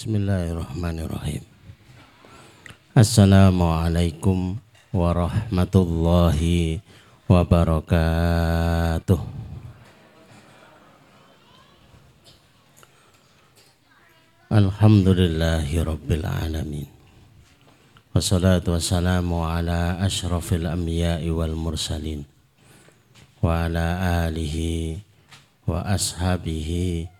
Bismillahirrahmanirrahim. Assalamualaikum warahmatullahi wabarakatuh. Alhamdulillahi rabbil alamin. Wassalatu wassalamu ala ashrafil anbiya'i wal mursalin wa ala alihi wa ashabihi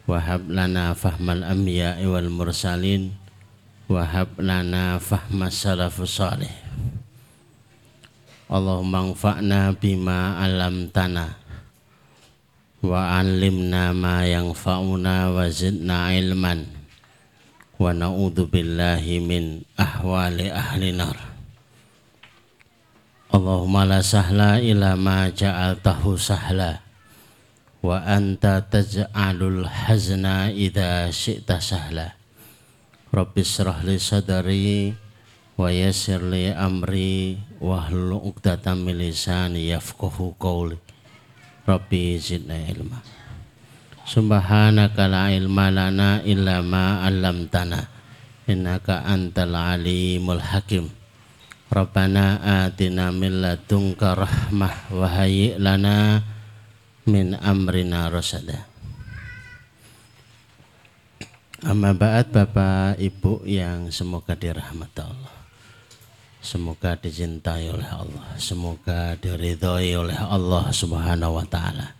wahab lana fahmal anbiya wal mursalin. Wahab lana fahmas salafus salih. Allahumma anfa'na bima alamtana wa alimna ma yanfa'una wa zidna ilman. Wa na'udhu billahi min ahwali ahli nar. Allahumma la sahla ila ma ja'altahu sahla wa anta taj'alul hazna idha syi'ta sahla. Rabbi syrah li sadari wa yassir li amri wa hlul 'uqdatam min lisani yafqahu qawli. Rabbi zidna ilma. Subhanaka la ilma lana illa ma 'allamtana. Innaka antal alimul hakim. Rabbana atina min ladunka rahmah wa hayyi lana min amrina rasada. Amma ba'd Bapak Ibu yang semoga dirahmati Allah. Semoga dicintai oleh Allah, semoga diridhoi oleh Allah Subhanahu wa taala.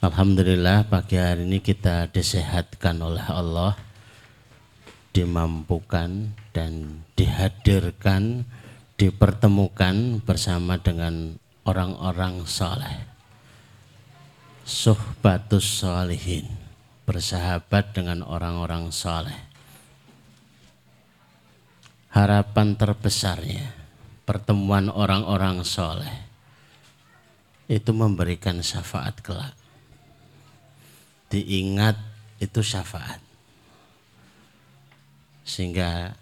Alhamdulillah pagi hari ini kita disehatkan oleh Allah, dimampukan dan dihadirkan, dipertemukan bersama dengan orang-orang saleh suhbatus salihin bersahabat dengan orang-orang saleh. Harapan terbesarnya pertemuan orang-orang soleh itu memberikan syafaat kelak. Diingat itu syafaat. Sehingga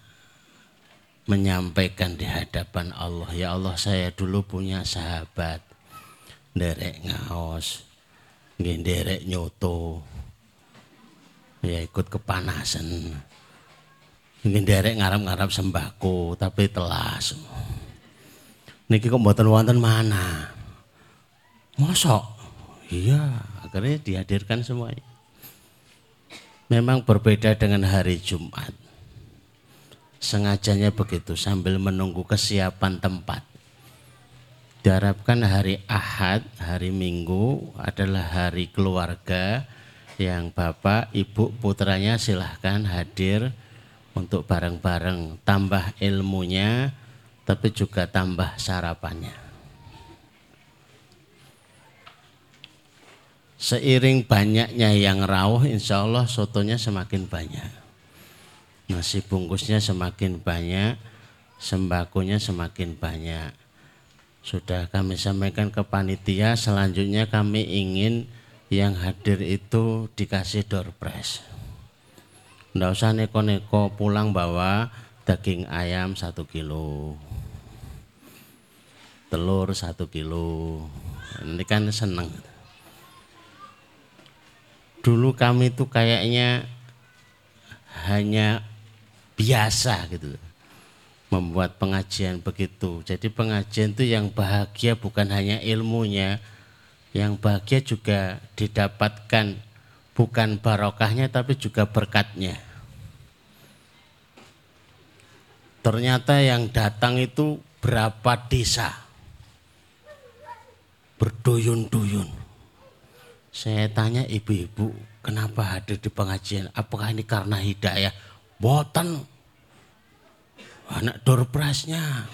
menyampaikan di hadapan Allah ya Allah saya dulu punya sahabat derek ngaos ngenderek nyoto. Ya ikut kepanasan. Ngenderek ngarap-ngarap sembako tapi telas. Niki kok mboten wonten mana? Mosok? Iya akhirnya dihadirkan semuanya. Memang berbeda dengan hari Jumat. Sengajanya begitu sambil menunggu kesiapan tempat diharapkan hari Ahad, hari Minggu adalah hari keluarga yang Bapak, Ibu, putranya silahkan hadir untuk bareng-bareng tambah ilmunya tapi juga tambah sarapannya. Seiring banyaknya yang rawuh insya Allah sotonya semakin banyak. Nasi bungkusnya semakin banyak, sembakonya semakin banyak sudah kami sampaikan ke panitia, selanjutnya kami ingin yang hadir itu dikasih door prize. Nggak usah neko-neko pulang bawa daging ayam satu kilo, telur satu kilo. Ini kan seneng. Dulu kami itu kayaknya hanya biasa gitu membuat pengajian begitu. Jadi pengajian itu yang bahagia bukan hanya ilmunya, yang bahagia juga didapatkan bukan barokahnya tapi juga berkatnya. Ternyata yang datang itu berapa desa berduyun-duyun. Saya tanya ibu-ibu, kenapa hadir di pengajian? Apakah ini karena hidayah? Boten, anak door prize-nya.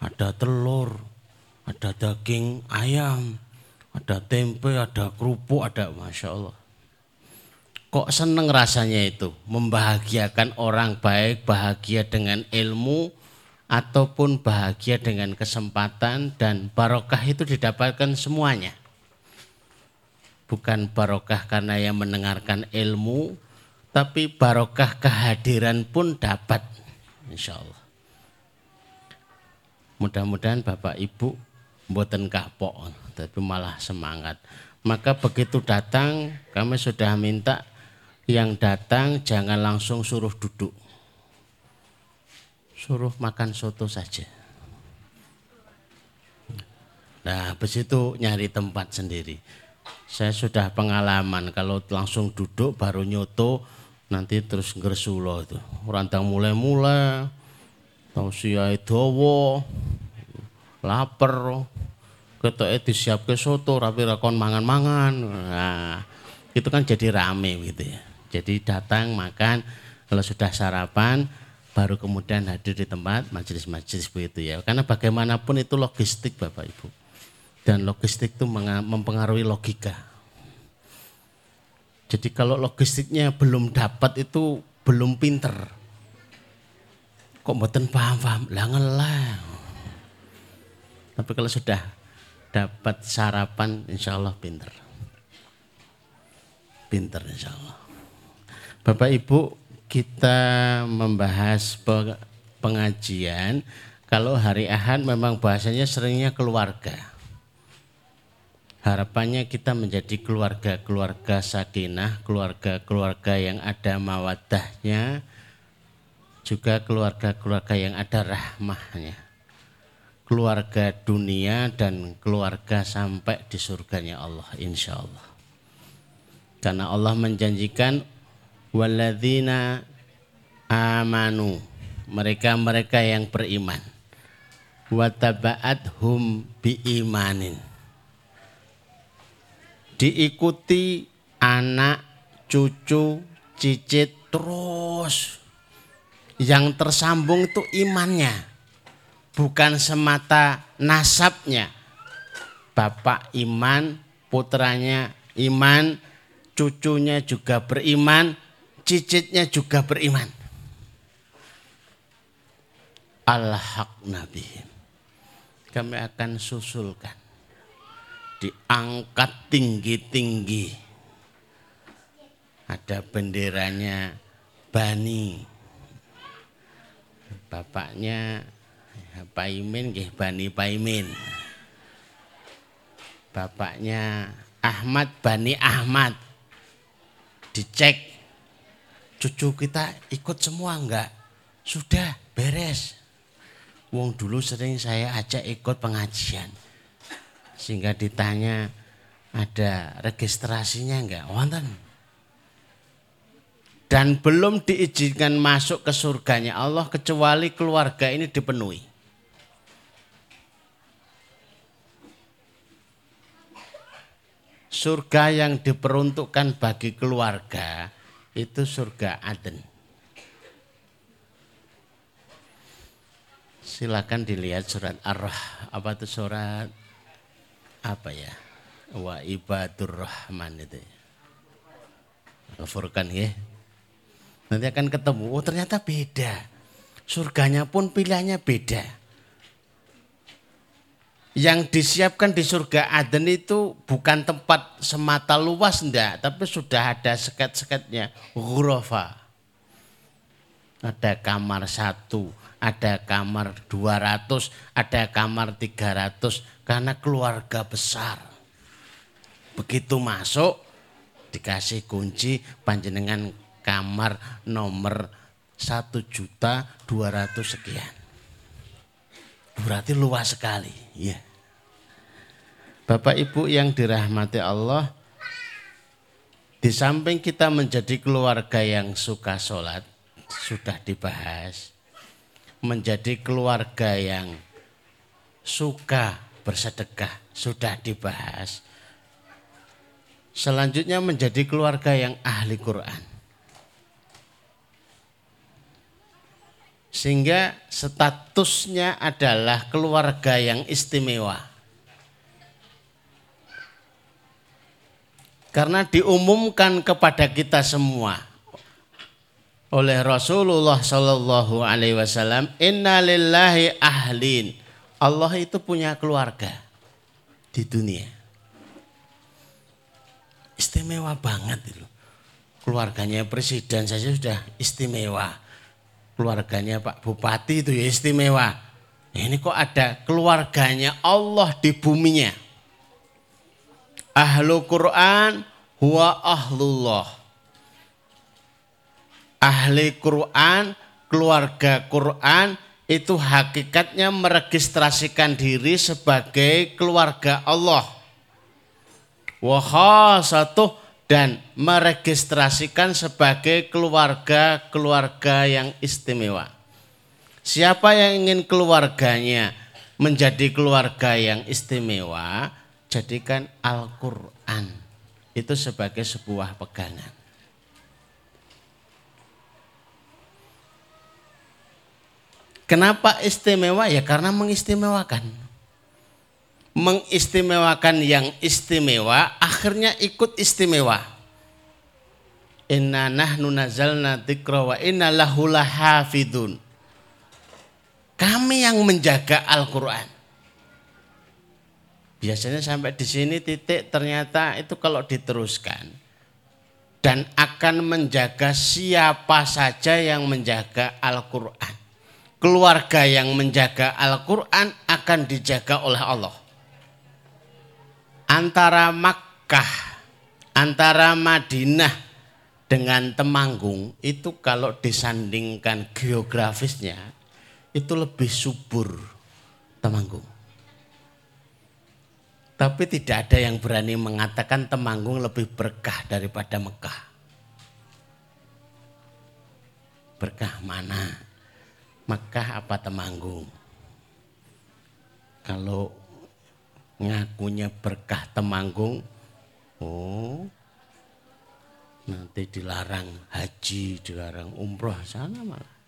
Ada telur, ada daging ayam, ada tempe, ada kerupuk, ada Masya Allah. kok seneng rasanya itu membahagiakan orang baik, bahagia dengan ilmu ataupun bahagia dengan kesempatan dan barokah itu didapatkan semuanya. Bukan barokah karena yang mendengarkan ilmu, tapi barokah kehadiran pun dapat insya Allah. Mudah-mudahan Bapak Ibu mboten kapok, tapi malah semangat. Maka begitu datang kami sudah minta yang datang jangan langsung suruh duduk. Suruh makan soto saja. Nah, habis itu nyari tempat sendiri. Saya sudah pengalaman kalau langsung duduk baru nyoto nanti terus ngersulo itu. Rantang mulai-mulai tausiah dawa lapar ketoke disiapke soto rapi rakon mangan-mangan. Nah, itu kan jadi rame gitu ya. Jadi datang makan, kalau sudah sarapan baru kemudian hadir di tempat majelis-majelis begitu ya. Karena bagaimanapun itu logistik Bapak Ibu. Dan logistik itu mempengaruhi logika. Jadi kalau logistiknya belum dapat itu belum pinter. Kok mboten paham-paham? Lah ngelah. Tapi kalau sudah dapat sarapan insya Allah pinter. Pinter insya Allah. Bapak Ibu, kita membahas pengajian kalau hari Ahad memang bahasanya seringnya keluarga. Harapannya kita menjadi keluarga-keluarga sakinah, keluarga-keluarga yang ada mawadahnya, juga keluarga-keluarga yang ada rahmahnya. Keluarga dunia dan keluarga sampai di surganya Allah insya Allah. Karena Allah menjanjikan walladzina amanu mereka-mereka yang beriman hum biimanin diikuti anak cucu cicit terus yang tersambung itu imannya bukan semata nasabnya bapak iman putranya iman cucunya juga beriman cicitnya juga beriman. Al-haq Nabi. Kami akan susulkan. Diangkat tinggi-tinggi. Ada benderanya Bani. Bapaknya Paimin, Bani Paimin. Bapaknya Ahmad Bani Ahmad. Dicek cucu kita ikut semua enggak? Sudah, beres. Wong dulu sering saya ajak ikut pengajian. Sehingga ditanya ada registrasinya enggak? Wonten. Dan belum diizinkan masuk ke surganya Allah kecuali keluarga ini dipenuhi. Surga yang diperuntukkan bagi keluarga itu surga Aden. Silakan dilihat surat Ar-Rah apa itu surat apa ya? Wa ibadur rahman itu. Furqan ya. Nanti akan ketemu, oh ternyata beda. Surganya pun pilihannya beda yang disiapkan di surga Aden itu bukan tempat semata luas enggak, tapi sudah ada seket-seketnya, ghurafa. Ada kamar satu, ada kamar 200, ada kamar 300 karena keluarga besar. Begitu masuk dikasih kunci panjenengan kamar nomor satu juta dua ratus sekian. Berarti luas sekali. Ya. Bapak Ibu yang dirahmati Allah, di samping kita menjadi keluarga yang suka sholat, sudah dibahas. Menjadi keluarga yang suka bersedekah, sudah dibahas. Selanjutnya menjadi keluarga yang ahli Quran. Sehingga statusnya adalah keluarga yang istimewa. Karena diumumkan kepada kita semua oleh Rasulullah Shallallahu Alaihi Wasallam, Innalillahi ahlin. Allah itu punya keluarga di dunia. Istimewa banget itu. Keluarganya presiden saja sudah istimewa. Keluarganya Pak Bupati itu ya istimewa. Ini kok ada keluarganya Allah di buminya. Ahlu Quran huwa ahlullah. Ahli Quran, keluarga Quran itu hakikatnya meregistrasikan diri sebagai keluarga Allah. Wahasatuh dan meregistrasikan sebagai keluarga-keluarga yang istimewa. Siapa yang ingin keluarganya menjadi keluarga yang istimewa, jadikan Al-Quran itu sebagai sebuah pegangan. Kenapa istimewa? Ya karena mengistimewakan. Mengistimewakan yang istimewa, akhirnya ikut istimewa. Inna nahnu nazalna wa inna lahu lahafidun. Kami yang menjaga Al-Quran. Biasanya sampai di sini titik ternyata itu kalau diteruskan dan akan menjaga siapa saja yang menjaga Al-Quran. Keluarga yang menjaga Al-Quran akan dijaga oleh Allah. Antara Makkah, antara Madinah dengan Temanggung itu kalau disandingkan geografisnya itu lebih subur Temanggung. Tapi tidak ada yang berani mengatakan Temanggung lebih berkah daripada Mekah. Berkah mana? Mekah apa Temanggung? Kalau ngakunya berkah Temanggung, oh nanti dilarang haji, dilarang umroh sana malah.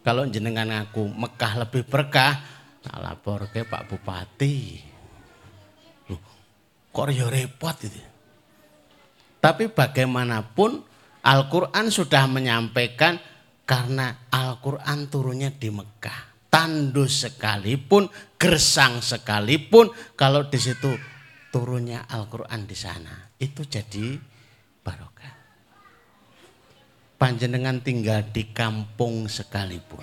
Kalau jenengan ngaku Mekah lebih berkah, tak lapor ke Pak Bupati. Kok ya repot itu. Tapi bagaimanapun Al-Quran sudah menyampaikan karena Al-Quran turunnya di Mekah. Tandus sekalipun, gersang sekalipun, kalau di situ turunnya Al-Quran di sana. Itu jadi barokah. Panjenengan tinggal di kampung sekalipun,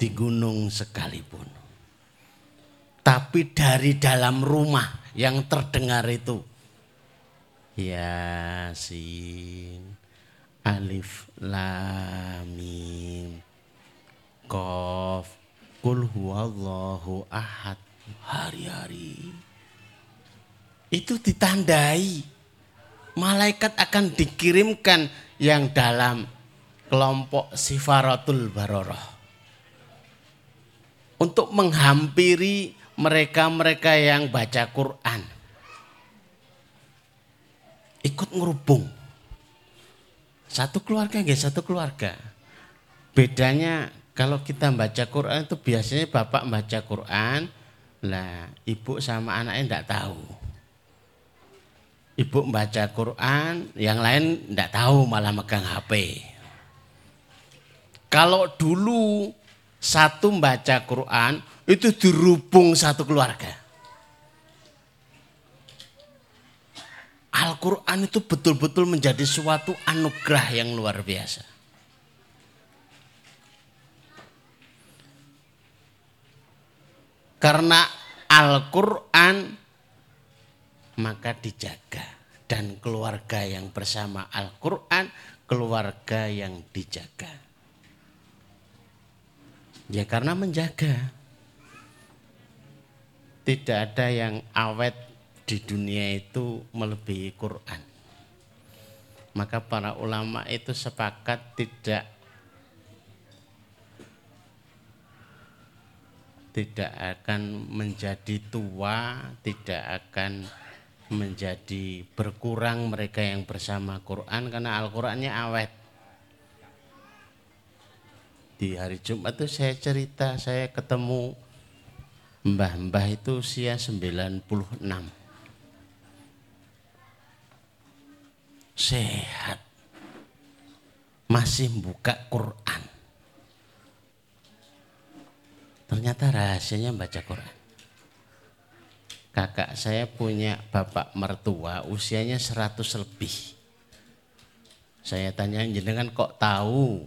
di gunung sekalipun. Tapi dari dalam rumah yang terdengar itu Yasin Alif Lam Mim. Qaf. Kul huwallahu ahad. Hari-hari. Itu ditandai. Malaikat akan dikirimkan yang dalam kelompok sifaratul baroroh untuk menghampiri mereka-mereka yang baca Quran. Ikut ngerubung. Satu keluarga nggak satu keluarga. Bedanya kalau kita baca Quran itu biasanya bapak baca Quran, lah ibu sama anaknya enggak tahu. Ibu baca Quran, yang lain enggak tahu malah megang HP. Kalau dulu satu membaca Quran, itu dirubung satu keluarga. Al-Quran itu betul-betul menjadi suatu anugerah yang luar biasa. Karena Al-Quran maka dijaga. Dan keluarga yang bersama Al-Quran, keluarga yang dijaga. Ya karena menjaga tidak ada yang awet di dunia itu melebihi Quran. Maka para ulama itu sepakat tidak tidak akan menjadi tua, tidak akan menjadi berkurang mereka yang bersama Quran karena Al-Qur'annya awet. Di hari Jumat itu saya cerita, saya ketemu Mbah-mbah itu usia 96. Sehat. Masih buka Quran. Ternyata rahasianya baca Quran. Kakak saya punya bapak mertua usianya 100 lebih. Saya tanya jenengan kok tahu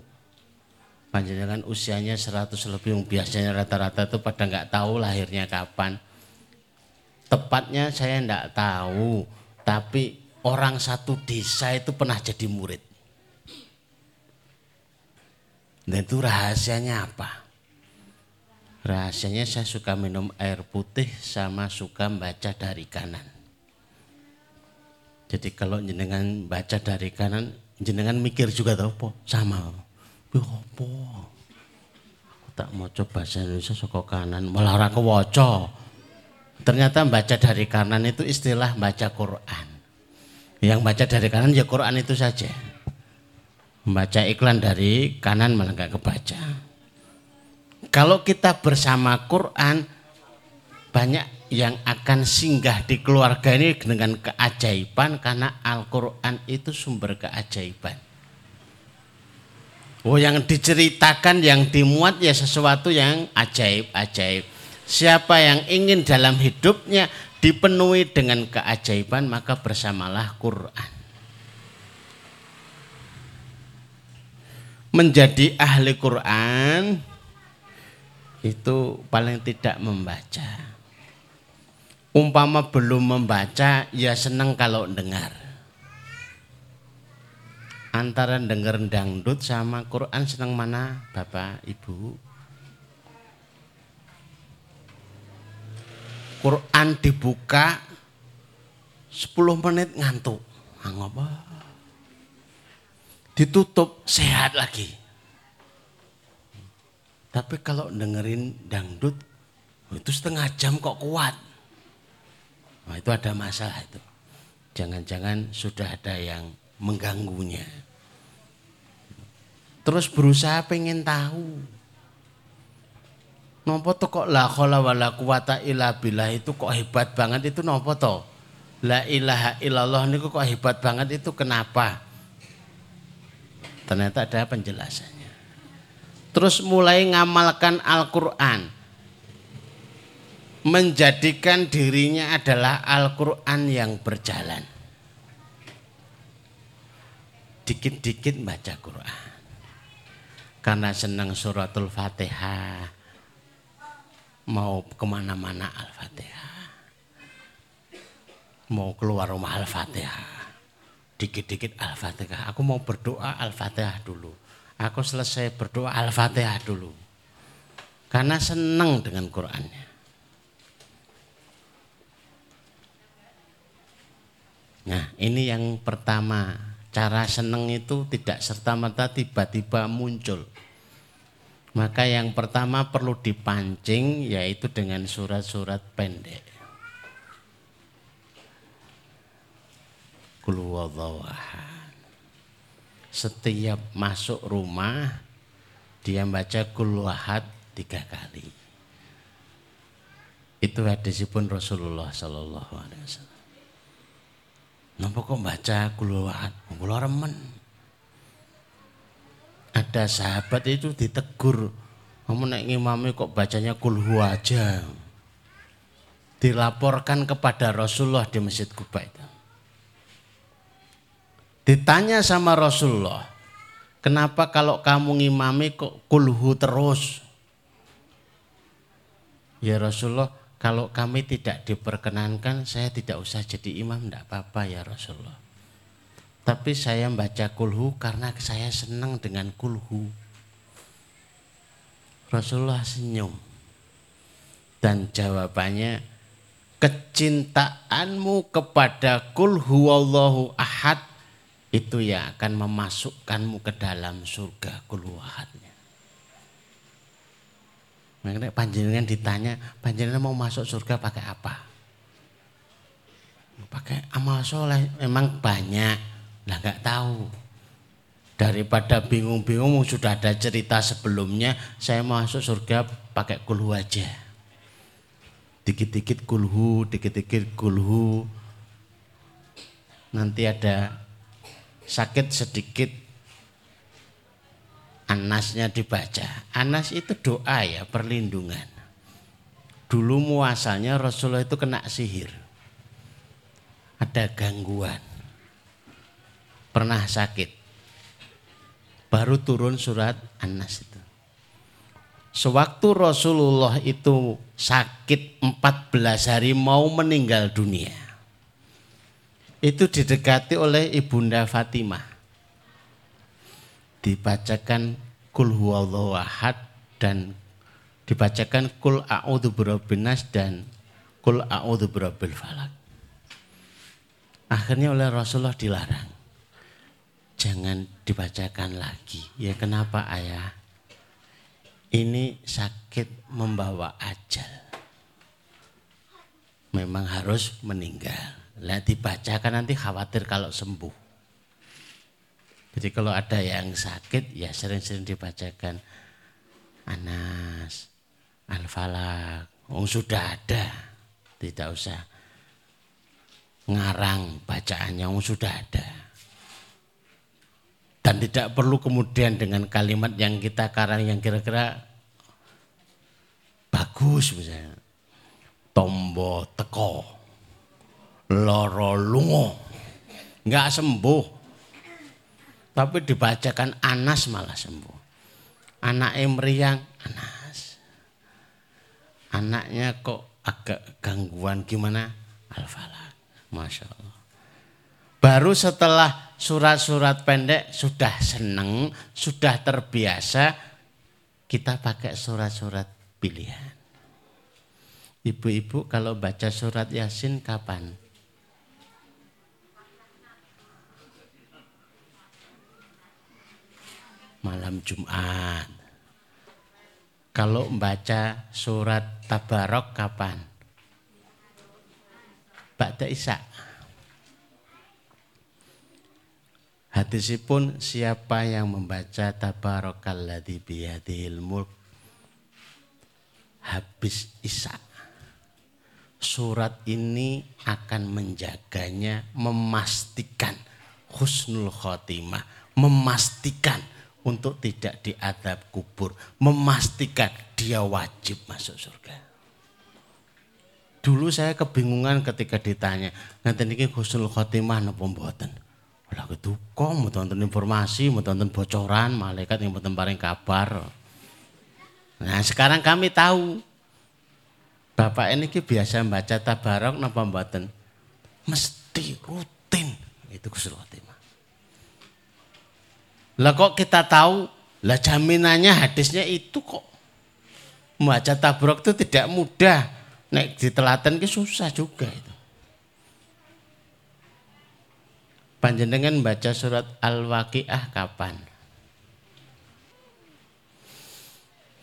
panjenengan usianya 100 lebih biasanya rata-rata itu pada nggak tahu lahirnya kapan tepatnya saya nggak tahu tapi orang satu desa itu pernah jadi murid. Dan itu rahasianya apa? Rahasianya saya suka minum air putih sama suka baca dari kanan. Jadi kalau jenengan baca dari kanan jenengan mikir juga tahu sama. Apa aku tak mau coba bahasa Indonesia soko kanan malah ora kewaca. Ternyata baca dari kanan itu istilah baca Quran. Yang baca dari kanan ya Quran itu saja. Membaca iklan dari kanan malah nggak kebaca. Kalau kita bersama Quran, banyak yang akan singgah di keluarga ini dengan keajaiban karena Al-Quran itu sumber keajaiban. Oh yang diceritakan, yang dimuat ya sesuatu yang ajaib-ajaib. Siapa yang ingin dalam hidupnya dipenuhi dengan keajaiban maka bersamalah Quran. Menjadi ahli Quran itu paling tidak membaca. Umpama belum membaca ya senang kalau dengar. Antara dengar dangdut sama Quran senang mana Bapak Ibu? Quran dibuka 10 menit ngantuk. Ngapa? Ditutup sehat lagi. Tapi kalau dengerin dangdut itu setengah jam kok kuat. Nah, itu ada masalah itu. Jangan-jangan sudah ada yang mengganggunya. Terus berusaha pengen tahu. Nopo to kok la khala wala quwata illa billah itu kok hebat banget itu nopo to? La ilaha illallah niku kok hebat banget itu kenapa? Ternyata ada penjelasannya. Terus mulai ngamalkan Al-Qur'an. Menjadikan dirinya adalah Al-Qur'an yang berjalan. Dikit-dikit baca Quran. Karena senang suratul Fatihah mau ke mana-mana Al-Fatihah. Mau keluar rumah Al-Fatihah. Dikit-dikit Al-Fatihah. Aku mau berdoa Al-Fatihah dulu. Aku selesai berdoa Al-Fatihah dulu. Karena senang dengan Qurannya. Nah ini yang pertama. Cara senang itu tidak serta-merta tiba-tiba muncul maka yang pertama perlu dipancing yaitu dengan surat-surat pendek. Setiap masuk rumah dia baca kulwahad tiga kali. Itu hadisipun Rasulullah Sallallahu Alaihi Wasallam. Nampak kok baca kulwahad? Kula remen ada sahabat itu ditegur kamu naik ngimami kok bacanya kulhu aja? Dilaporkan kepada Rasulullah di Masjid Kuba itu. Ditanya sama Rasulullah kenapa kalau kamu ngimami kok kulhu terus? Ya Rasulullah kalau kami tidak diperkenankan saya tidak usah jadi imam tidak apa-apa ya Rasulullah tapi saya membaca kulhu karena saya senang dengan kulhu. Rasulullah senyum. Dan jawabannya, kecintaanmu kepada kulhu Allahu ahad itu yang akan memasukkanmu ke dalam surga kulhu ahadnya. Makanya panjenengan ditanya, panjenengan mau masuk surga pakai apa? Pakai amal soleh, memang banyak Nah nggak tahu. Daripada bingung-bingung sudah ada cerita sebelumnya, saya masuk surga pakai kulhu aja. Dikit-dikit kulhu, dikit-dikit kulhu. Nanti ada sakit sedikit Anasnya dibaca. Anas itu doa ya, perlindungan. Dulu muasalnya Rasulullah itu kena sihir. Ada gangguan. Pernah sakit. Baru turun surat Anas itu. Sewaktu Rasulullah itu sakit 14 hari mau meninggal dunia. Itu didekati oleh Ibunda Fatimah. Dibacakan kul huwallahu ahad dan dibacakan kul a'udzu birabbinas dan kul a'udzu birabbil falak. Akhirnya oleh Rasulullah dilarang. Jangan dibacakan lagi. Ya kenapa ayah? ini sakit membawa ajal. Memang harus meninggal. Lah dibacakan nanti khawatir kalau sembuh. Jadi kalau ada yang sakit ya sering-sering dibacakan Anas, Al-Falak. Oh, sudah ada. Tidak usah ngarang bacaannya, oh, sudah ada. Dan tidak perlu kemudian dengan kalimat yang kita karang yang kira-kira bagus misalnya. Tombo teko. Loro lungo. Enggak sembuh. Tapi dibacakan Anas malah sembuh. Anak Emriang Anas. Anaknya kok agak gangguan gimana? Al-Falak. Masya Allah. Baru setelah surat-surat pendek sudah seneng, sudah terbiasa, kita pakai surat-surat pilihan. Ibu-ibu kalau baca surat Yasin kapan? Malam Jumat. Kalau membaca surat Tabarok kapan? Ba'da Isa. Hadisipun siapa yang membaca tabarakalladzi biyadihil mulk habis Isa. Surat ini akan menjaganya, memastikan husnul khotimah, memastikan untuk tidak diadab kubur, memastikan dia wajib masuk surga. Dulu saya kebingungan ketika ditanya, nanti ini husnul khotimah napa mboten? Lah keduka mau tonton informasi, mau tonton bocoran, malaikat yang mboten paring kabar. Nah, sekarang kami tahu Bapak ini biasa membaca tabarok napa mboten? Mesti rutin itu Gus Khotimah. Lah kok kita tahu, lah jaminannya hadisnya itu kok. Membaca tabarok itu tidak mudah. Nek ditelaten ke susah juga itu. Panjenengan baca surat Al-Waqiah kapan?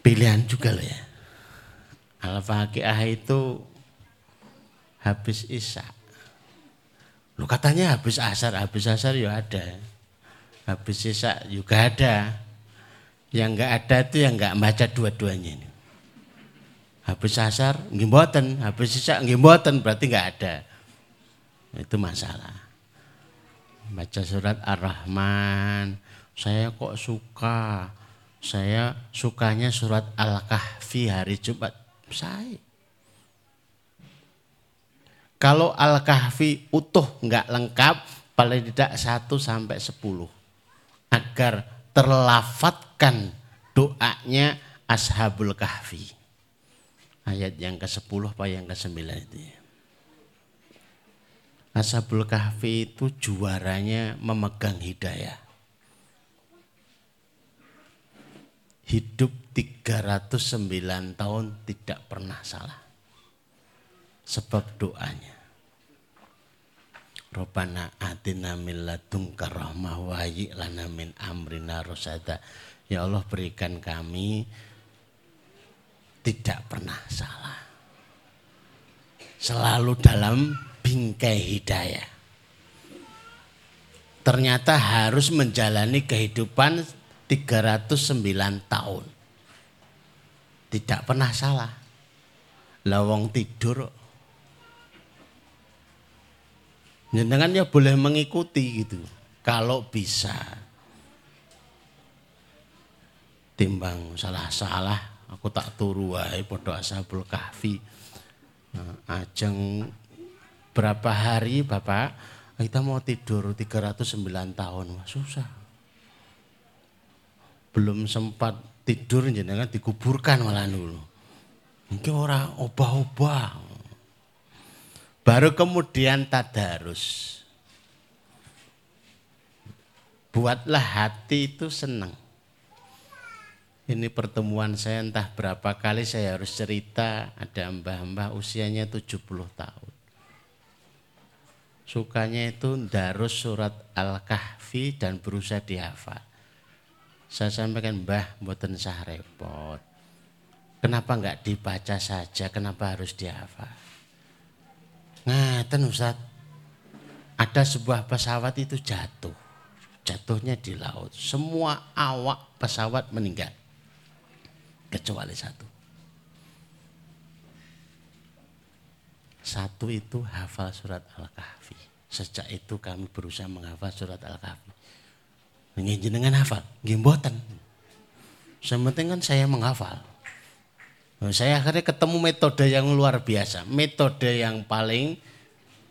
Pilihan juga loh ya. Al-Waqiah itu habis Isya. Lu katanya habis asar, habis asar ya ada. Habis Isya juga ada. Yang enggak ada itu yang enggak baca dua-duanya ini. Habis asar nggih habis Isya nggih berarti enggak ada. Itu masalah baca surat Ar-Rahman. Saya kok suka. Saya sukanya surat Al-Kahfi hari Jumat. Saya. Kalau Al-Kahfi utuh nggak lengkap, paling tidak 1 sampai 10. Agar terlafatkan doanya Ashabul Kahfi. Ayat yang ke-10 apa yang ke-9 itu ya. Ashabul Kahfi itu juaranya memegang hidayah. Hidup 309 tahun tidak pernah salah. Sebab doanya. Robana atina min ladunka rahmah wa lana min amrina rosada. Ya Allah berikan kami tidak pernah salah. Selalu dalam bingkai hidayah. Ternyata harus menjalani kehidupan 309 tahun. Tidak pernah salah. Lawang tidur. Jenengan ya boleh mengikuti gitu. kalau bisa. Timbang salah-salah aku tak turu wae padha ashabul kahfi. Nah, ajeng berapa hari Bapak kita mau tidur 309 tahun Wah, susah. Belum sempat tidur jenengan dikuburkan malah dulu. Mungkin orang obah-obah. Baru kemudian tadarus. Buatlah hati itu senang. Ini pertemuan saya entah berapa kali saya harus cerita ada mbah-mbah usianya 70 tahun. Sukanya itu darus surat Al-Kahfi dan berusaha dihafal. Saya sampaikan mbah buatan sah repot. Kenapa enggak dibaca saja, kenapa harus dihafal? Ngeten Ustaz, ada sebuah pesawat itu jatuh. Jatuhnya di laut. Semua awak pesawat meninggal. Kecuali satu. Satu itu hafal surat Al-Kahfi. Sejak itu kami berusaha menghafal surat Al-Kahfi. dengan hafal, gimbotan. Sementing kan saya menghafal. Saya akhirnya ketemu metode yang luar biasa, metode yang paling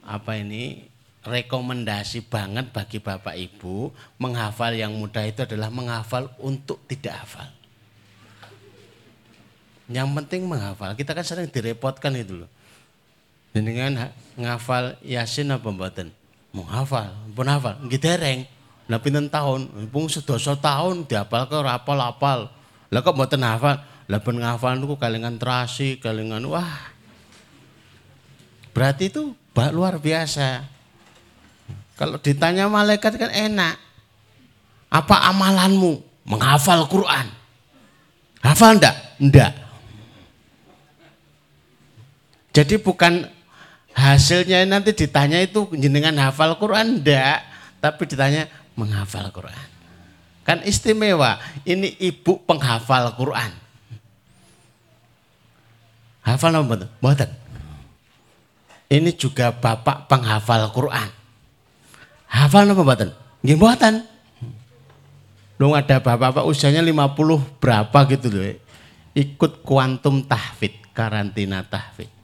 apa ini rekomendasi banget bagi Bapak Ibu menghafal yang mudah itu adalah menghafal untuk tidak hafal. Yang penting menghafal. Kita kan sering direpotkan itu loh. Dengan ngafal Yasin apa mboten? Menghafal, pun hafal, nggih dereng. Lah pinten tahun? Pung sedasa tahun diapal ke apal-apal. Lah kok mboten hafal? Lah ben ngafal niku kalengan terasi, kalengan wah. Berarti itu luar biasa. Kalau ditanya malaikat kan enak. Apa amalanmu? Menghafal Quran. Hafal enggak? Enggak. Jadi bukan hasilnya nanti ditanya itu jenengan hafal Quran enggak, tapi ditanya menghafal Quran. Kan istimewa, ini ibu penghafal Quran. Hafal apa? Mboten. Ini juga bapak penghafal Quran. Hafal apa mboten? Nggih mboten. Lu ada bapak-bapak usianya 50 berapa gitu loh. Ikut kuantum tahfid, karantina tahfid.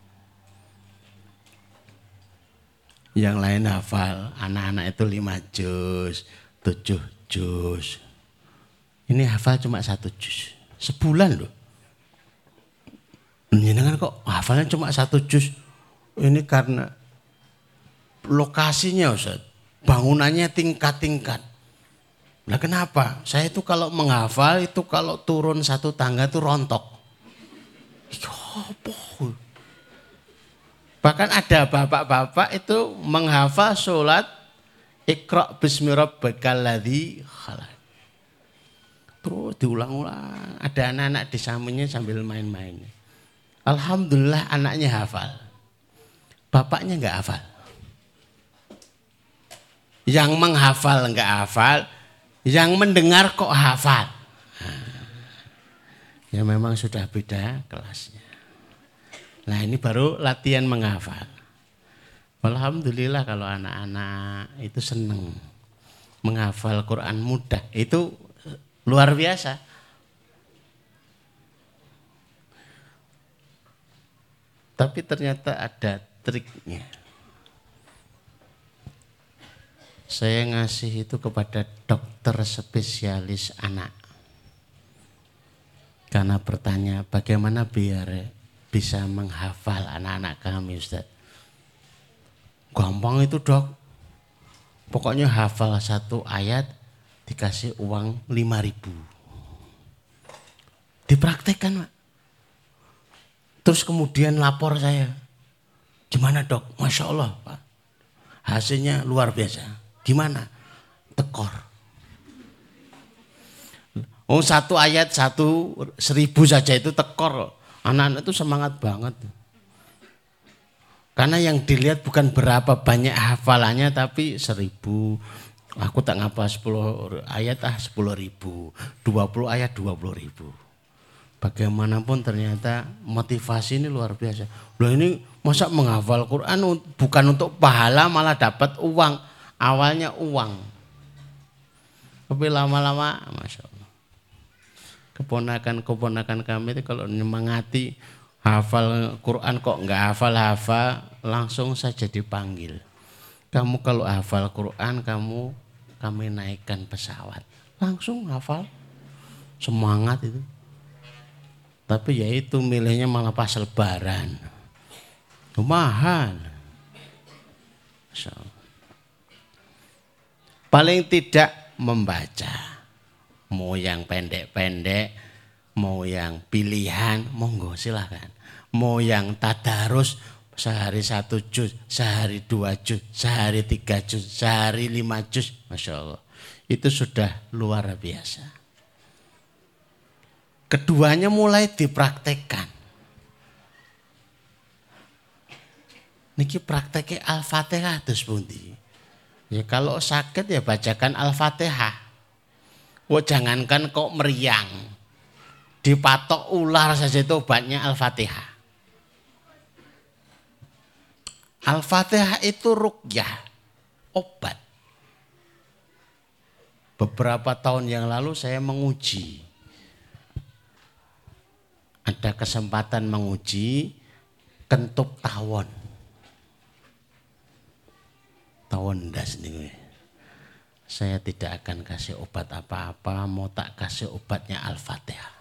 Yang lain hafal, anak-anak itu 5 juz, 7 juz. Ini hafal cuma satu juz. Sebulan loh. Jenengan kok hafalnya cuma satu juz. Ini karena lokasinya Ustaz. Bangunannya tingkat-tingkat. Nah kenapa? Saya itu kalau menghafal itu kalau turun satu tangga itu rontok. Bahkan ada bapak-bapak itu menghafal sholat Iqra bismi rabbikal ladzi khalaq. Terus diulang-ulang. Ada anak-anak di sampingnya sambil main-main. Alhamdulillah anaknya hafal. Bapaknya nggak hafal. Yang menghafal nggak hafal, yang mendengar kok hafal. Ya memang sudah beda kelasnya. Nah ini baru latihan menghafal. Alhamdulillah kalau anak-anak itu seneng menghafal Quran mudah. Itu luar biasa. Tapi ternyata ada triknya. Saya ngasih itu kepada dokter spesialis anak. Karena bertanya bagaimana biar bisa menghafal anak-anak kami Ustaz. Gampang itu dok. Pokoknya hafal satu ayat dikasih uang lima ribu. Dipraktekkan Pak. Terus kemudian lapor saya. Gimana dok? Masya Allah Pak. Hasilnya luar biasa. Gimana? Tekor. Oh satu ayat satu seribu saja itu tekor. Anak-anak itu semangat banget. Karena yang dilihat bukan berapa banyak hafalannya tapi seribu. Aku tak ngapa sepuluh ayat ah sepuluh ribu. Dua puluh ayat dua puluh ribu bagaimanapun ternyata motivasi ini luar biasa. Loh ini masa menghafal Quran bukan untuk pahala malah dapat uang. Awalnya uang. Tapi lama-lama, Allah. Keponakan-keponakan kami itu kalau menyemangati hafal Quran kok nggak hafal-hafal, langsung saja dipanggil. Kamu kalau hafal Quran, kamu kami naikkan pesawat. Langsung hafal. Semangat itu. Tapi ya itu milihnya malah pas lebaran. Mahal. Paling tidak membaca. Mau yang pendek-pendek, mau yang pilihan, monggo silahkan. Mau yang tadarus, sehari satu juz, sehari dua juz, sehari tiga juz, sehari lima juz. Masya Allah. Itu sudah luar biasa. Keduanya mulai dipraktekkan. Niki prakteknya Al-Fatihah terus pundi. Ya kalau sakit ya bacakan Al-Fatihah. Wah jangankan kok meriang. Dipatok ular saja itu obatnya Al-Fatihah. Al-Fatihah itu rukyah, obat. Beberapa tahun yang lalu saya menguji. Ada kesempatan menguji kentup tawon tawon das nih. Saya tidak akan kasih obat apa-apa, mau tak kasih obatnya Al-Fatihah.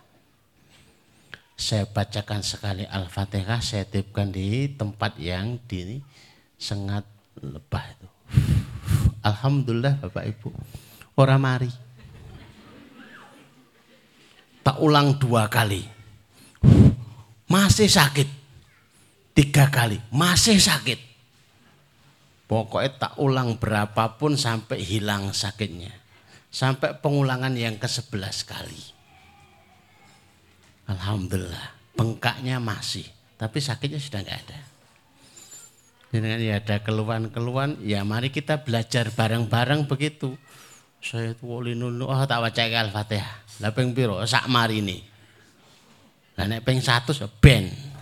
Saya bacakan sekali Al-Fatihah, saya tipkan di tempat yang di sengat lebah itu. Alhamdulillah Bapak Ibu, orang mari. Tak ulang dua kali. Masih sakit. Tiga kali, masih sakit Pokoknya tak ulang berapapun sampai hilang sakitnya. Sampai pengulangan yang ke-11 kali. Alhamdulillah, bengkaknya masih, tapi sakitnya sudah enggak ada. Dengan ya ada keluhan-keluhan, ya mari kita belajar bareng-bareng begitu. Saya itu wali nunu, oh tak baca Al-Fatihah. Lah ping piro? Sak ini. Lah nek ping 100 ben.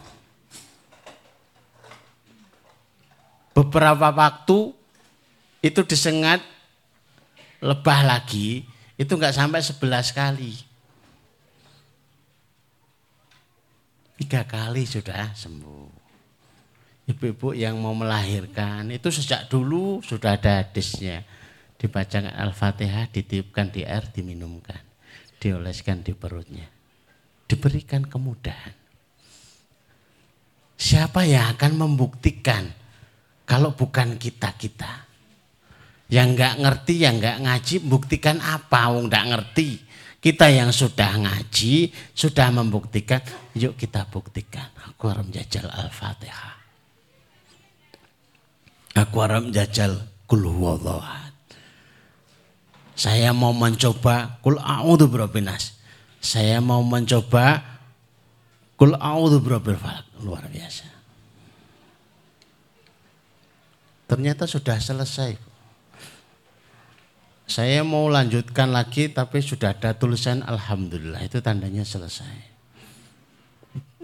Beberapa waktu itu disengat lebah lagi itu nggak sampai sebelas kali. Tiga kali sudah sembuh. Ibu-ibu yang mau melahirkan itu sejak dulu sudah ada hadisnya. Dibacakan al-fatihah ditiupkan di air diminumkan dioleskan di perutnya. Diberikan kemudahan. Siapa yang akan membuktikan kalau bukan kita-kita. Yang nggak ngerti, yang nggak ngaji, buktikan apa? Wong nggak ngerti. Kita yang sudah ngaji, sudah membuktikan, yuk kita buktikan. Aku harus jajal Al-Fatihah. Aku harus jajal kul Saya mau mencoba kul a'udhu birabinas. Saya mau mencoba kul a'udhu birabbil Luar biasa. Ternyata sudah selesai. Saya mau lanjutkan lagi tapi sudah ada tulisan Alhamdulillah itu tandanya selesai.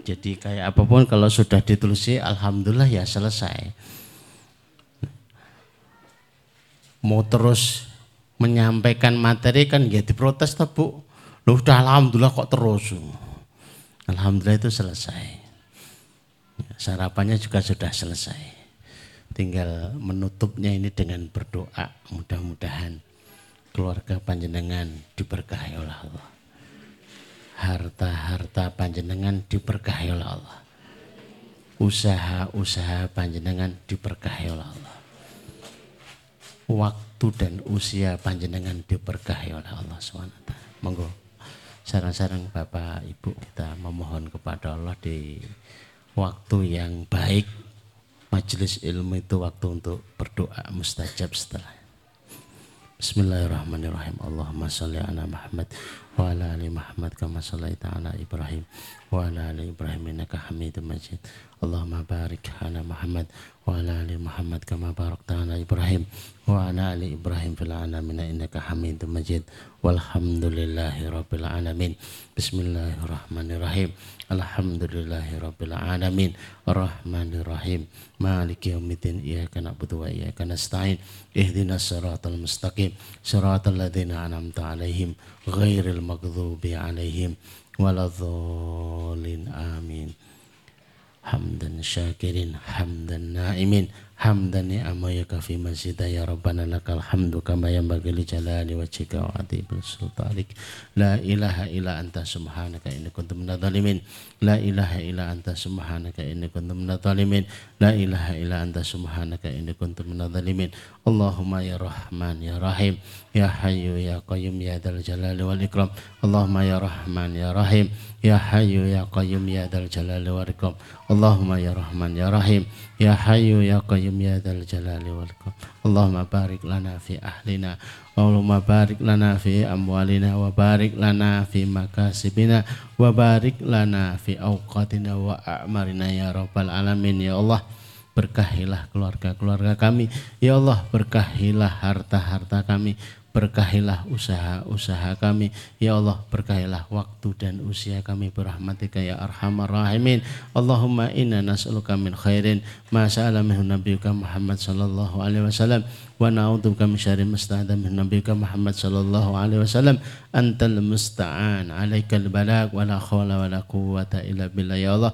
Jadi kayak apa pun kalau sudah ditulisi Alhamdulillah ya selesai. Mau terus menyampaikan materi kan ya diprotes tuh bu. Loh udah Alhamdulillah kok terus. Alhamdulillah itu selesai. Sarapannya juga sudah selesai tinggal menutupnya ini dengan berdoa. Mudah-mudahan keluarga panjenengan diberkahi oleh Allah. Harta-harta panjenengan diberkahi oleh Allah. Usaha-usaha panjenengan diberkahi oleh Allah. Waktu dan usia panjenengan diberkahi oleh Allah SWT monggo. Sarang-sarang Bapak Ibu kita memohon kepada Allah di waktu yang baik majelis ilmu itu waktu untuk berdoa mustajab setelah Bismillahirrahmanirrahim. Allahumma salli ala Muhammad wa ala ali Muhammad kama sallaita ala Ibrahim wa ala ali Ibrahim innaka Hamidum Majid. Allahumma barik ala Muhammad wa ala ali Muhammad kama barakta ala Ibrahim wa ala ali Ibrahim fil alamin innaka Hamidum Majid. Walhamdulillahi rabbil alamin. Bismillahirrahmanirrahim. Alhamdulillahi rabbil alamin. Arrahmanirrahim maliki yaumiddin. Iyyaka na'budu wa iyyaka nasta'in. Ihdinas siratal mustaqim. Siratal ladzina an'amta alaihim ghairil maghdubi ولا الضالين آمين. حمدا شاكرين حمدا نائمين. Hamdan ya kafi masjida ya rabbana lakal hamdu kama yanbaghi li jalali wajhika wa atibil sultanik. La ilaha illa anta subhanaka inni kuntu minadh dhalimin la ilaha illa anta subhanaka inni kuntu minadh dhalimin la ilaha illa anta subhanaka inni kuntu minadh dhalimin Allahumma ya rahman ya rahim ya hayyu ya qayyum ya dzal jalali wal ikram. Allahumma ya rahman ya rahim ya hayyu ya qayyum ya dzal jalali wal ikram. Allahumma ya rahman ya rahim ya hayyu ya qayyum ya dzal jalali wal ikram. Allahumma barik lana fi ahlina Allahumma barik lana fi amwalina wa barik lana fi makasibina wa barik lana fi awqatina wa a'marina ya rabbal alamin. Ya Allah berkahilah keluarga-keluarga kami. Ya Allah berkahilah harta-harta kami Berkahilah usaha-usaha kami. Ya Allah, berkahilah waktu dan usia kami berahmatika ya arhamar rahimin. Allahumma inna nas'aluka min khairin ma sa'ala minhu nabiyuka Muhammad sallallahu alaihi wasallam wa na'udzubika min syarri musta'adha min nabiyuka Muhammad sallallahu alaihi wasallam. Antal musta'an, alaikal balag wa la khawla wa la quwwata illa billah ya Allah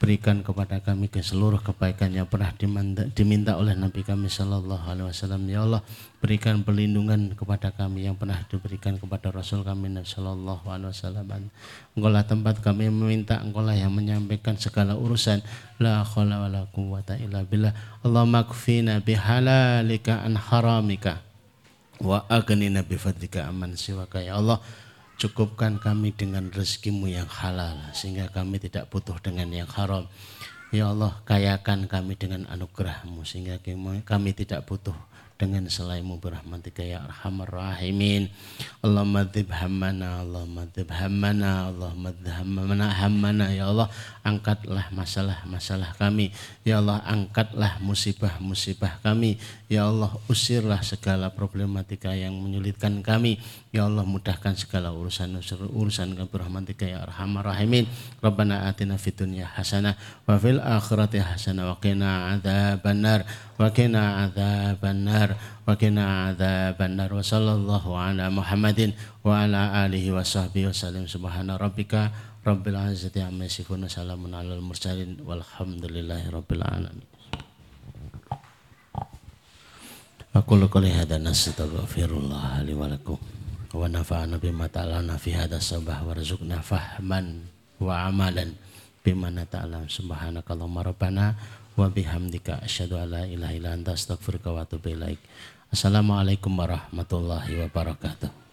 berikan kepada kami ke seluruh kebaikan yang pernah diminta, diminta oleh Nabi kami Shallallahu Alaihi Wasallam. Ya Allah berikan perlindungan kepada kami yang pernah diberikan kepada Rasul kami Nabi Shallallahu Alaihi Wasallam. Engkaulah tempat kami meminta Engkaulah yang menyampaikan segala urusan. La khawla wa la quwwata illa billah. Bihalalika an haramika wa aghnina bifadlika aman siwaka. Ya Allah Cukupkan kami dengan rezekimu yang halal sehingga kami tidak butuh dengan yang haram. Ya Allah, kayakan kami dengan anugerahmu sehingga kami tidak butuh dengan selainmu berahmatika ya arhamar rahimin Allahumma dzib hammana Allahumma dzib hammana Allahumma dzib hammana hammana ya Allah angkatlah masalah-masalah kami. Ya Allah angkatlah musibah-musibah kami. Ya Allah usirlah segala problematika yang menyulitkan kami. Ya Allah mudahkan segala urusan urusan kami berahmatika ya arhamar rahimin. Rabbana atina fid dunya hasanah wa fil akhirati hasanah wa qina adzabannar wa wa adzabannar wa sallallahu ala Muhammadin wa ala alihi wa sahbihi wa sallam subhana rabbika rabbil izzati amma yasifun. Alamin. Aku qouli hadza nastaghfirullah li wa lakum. Wa nafa'ana bima ta'alana fi hadza sabah. Warzuqna fahman wa amalan bima nata'alam. Subhanakallahumma rabbana wa bihamdika asyhadu an la ilaha illa anta astaghfiruka wa atubu ilaik. Assalamualaikum warahmatullahi wabarakatuh.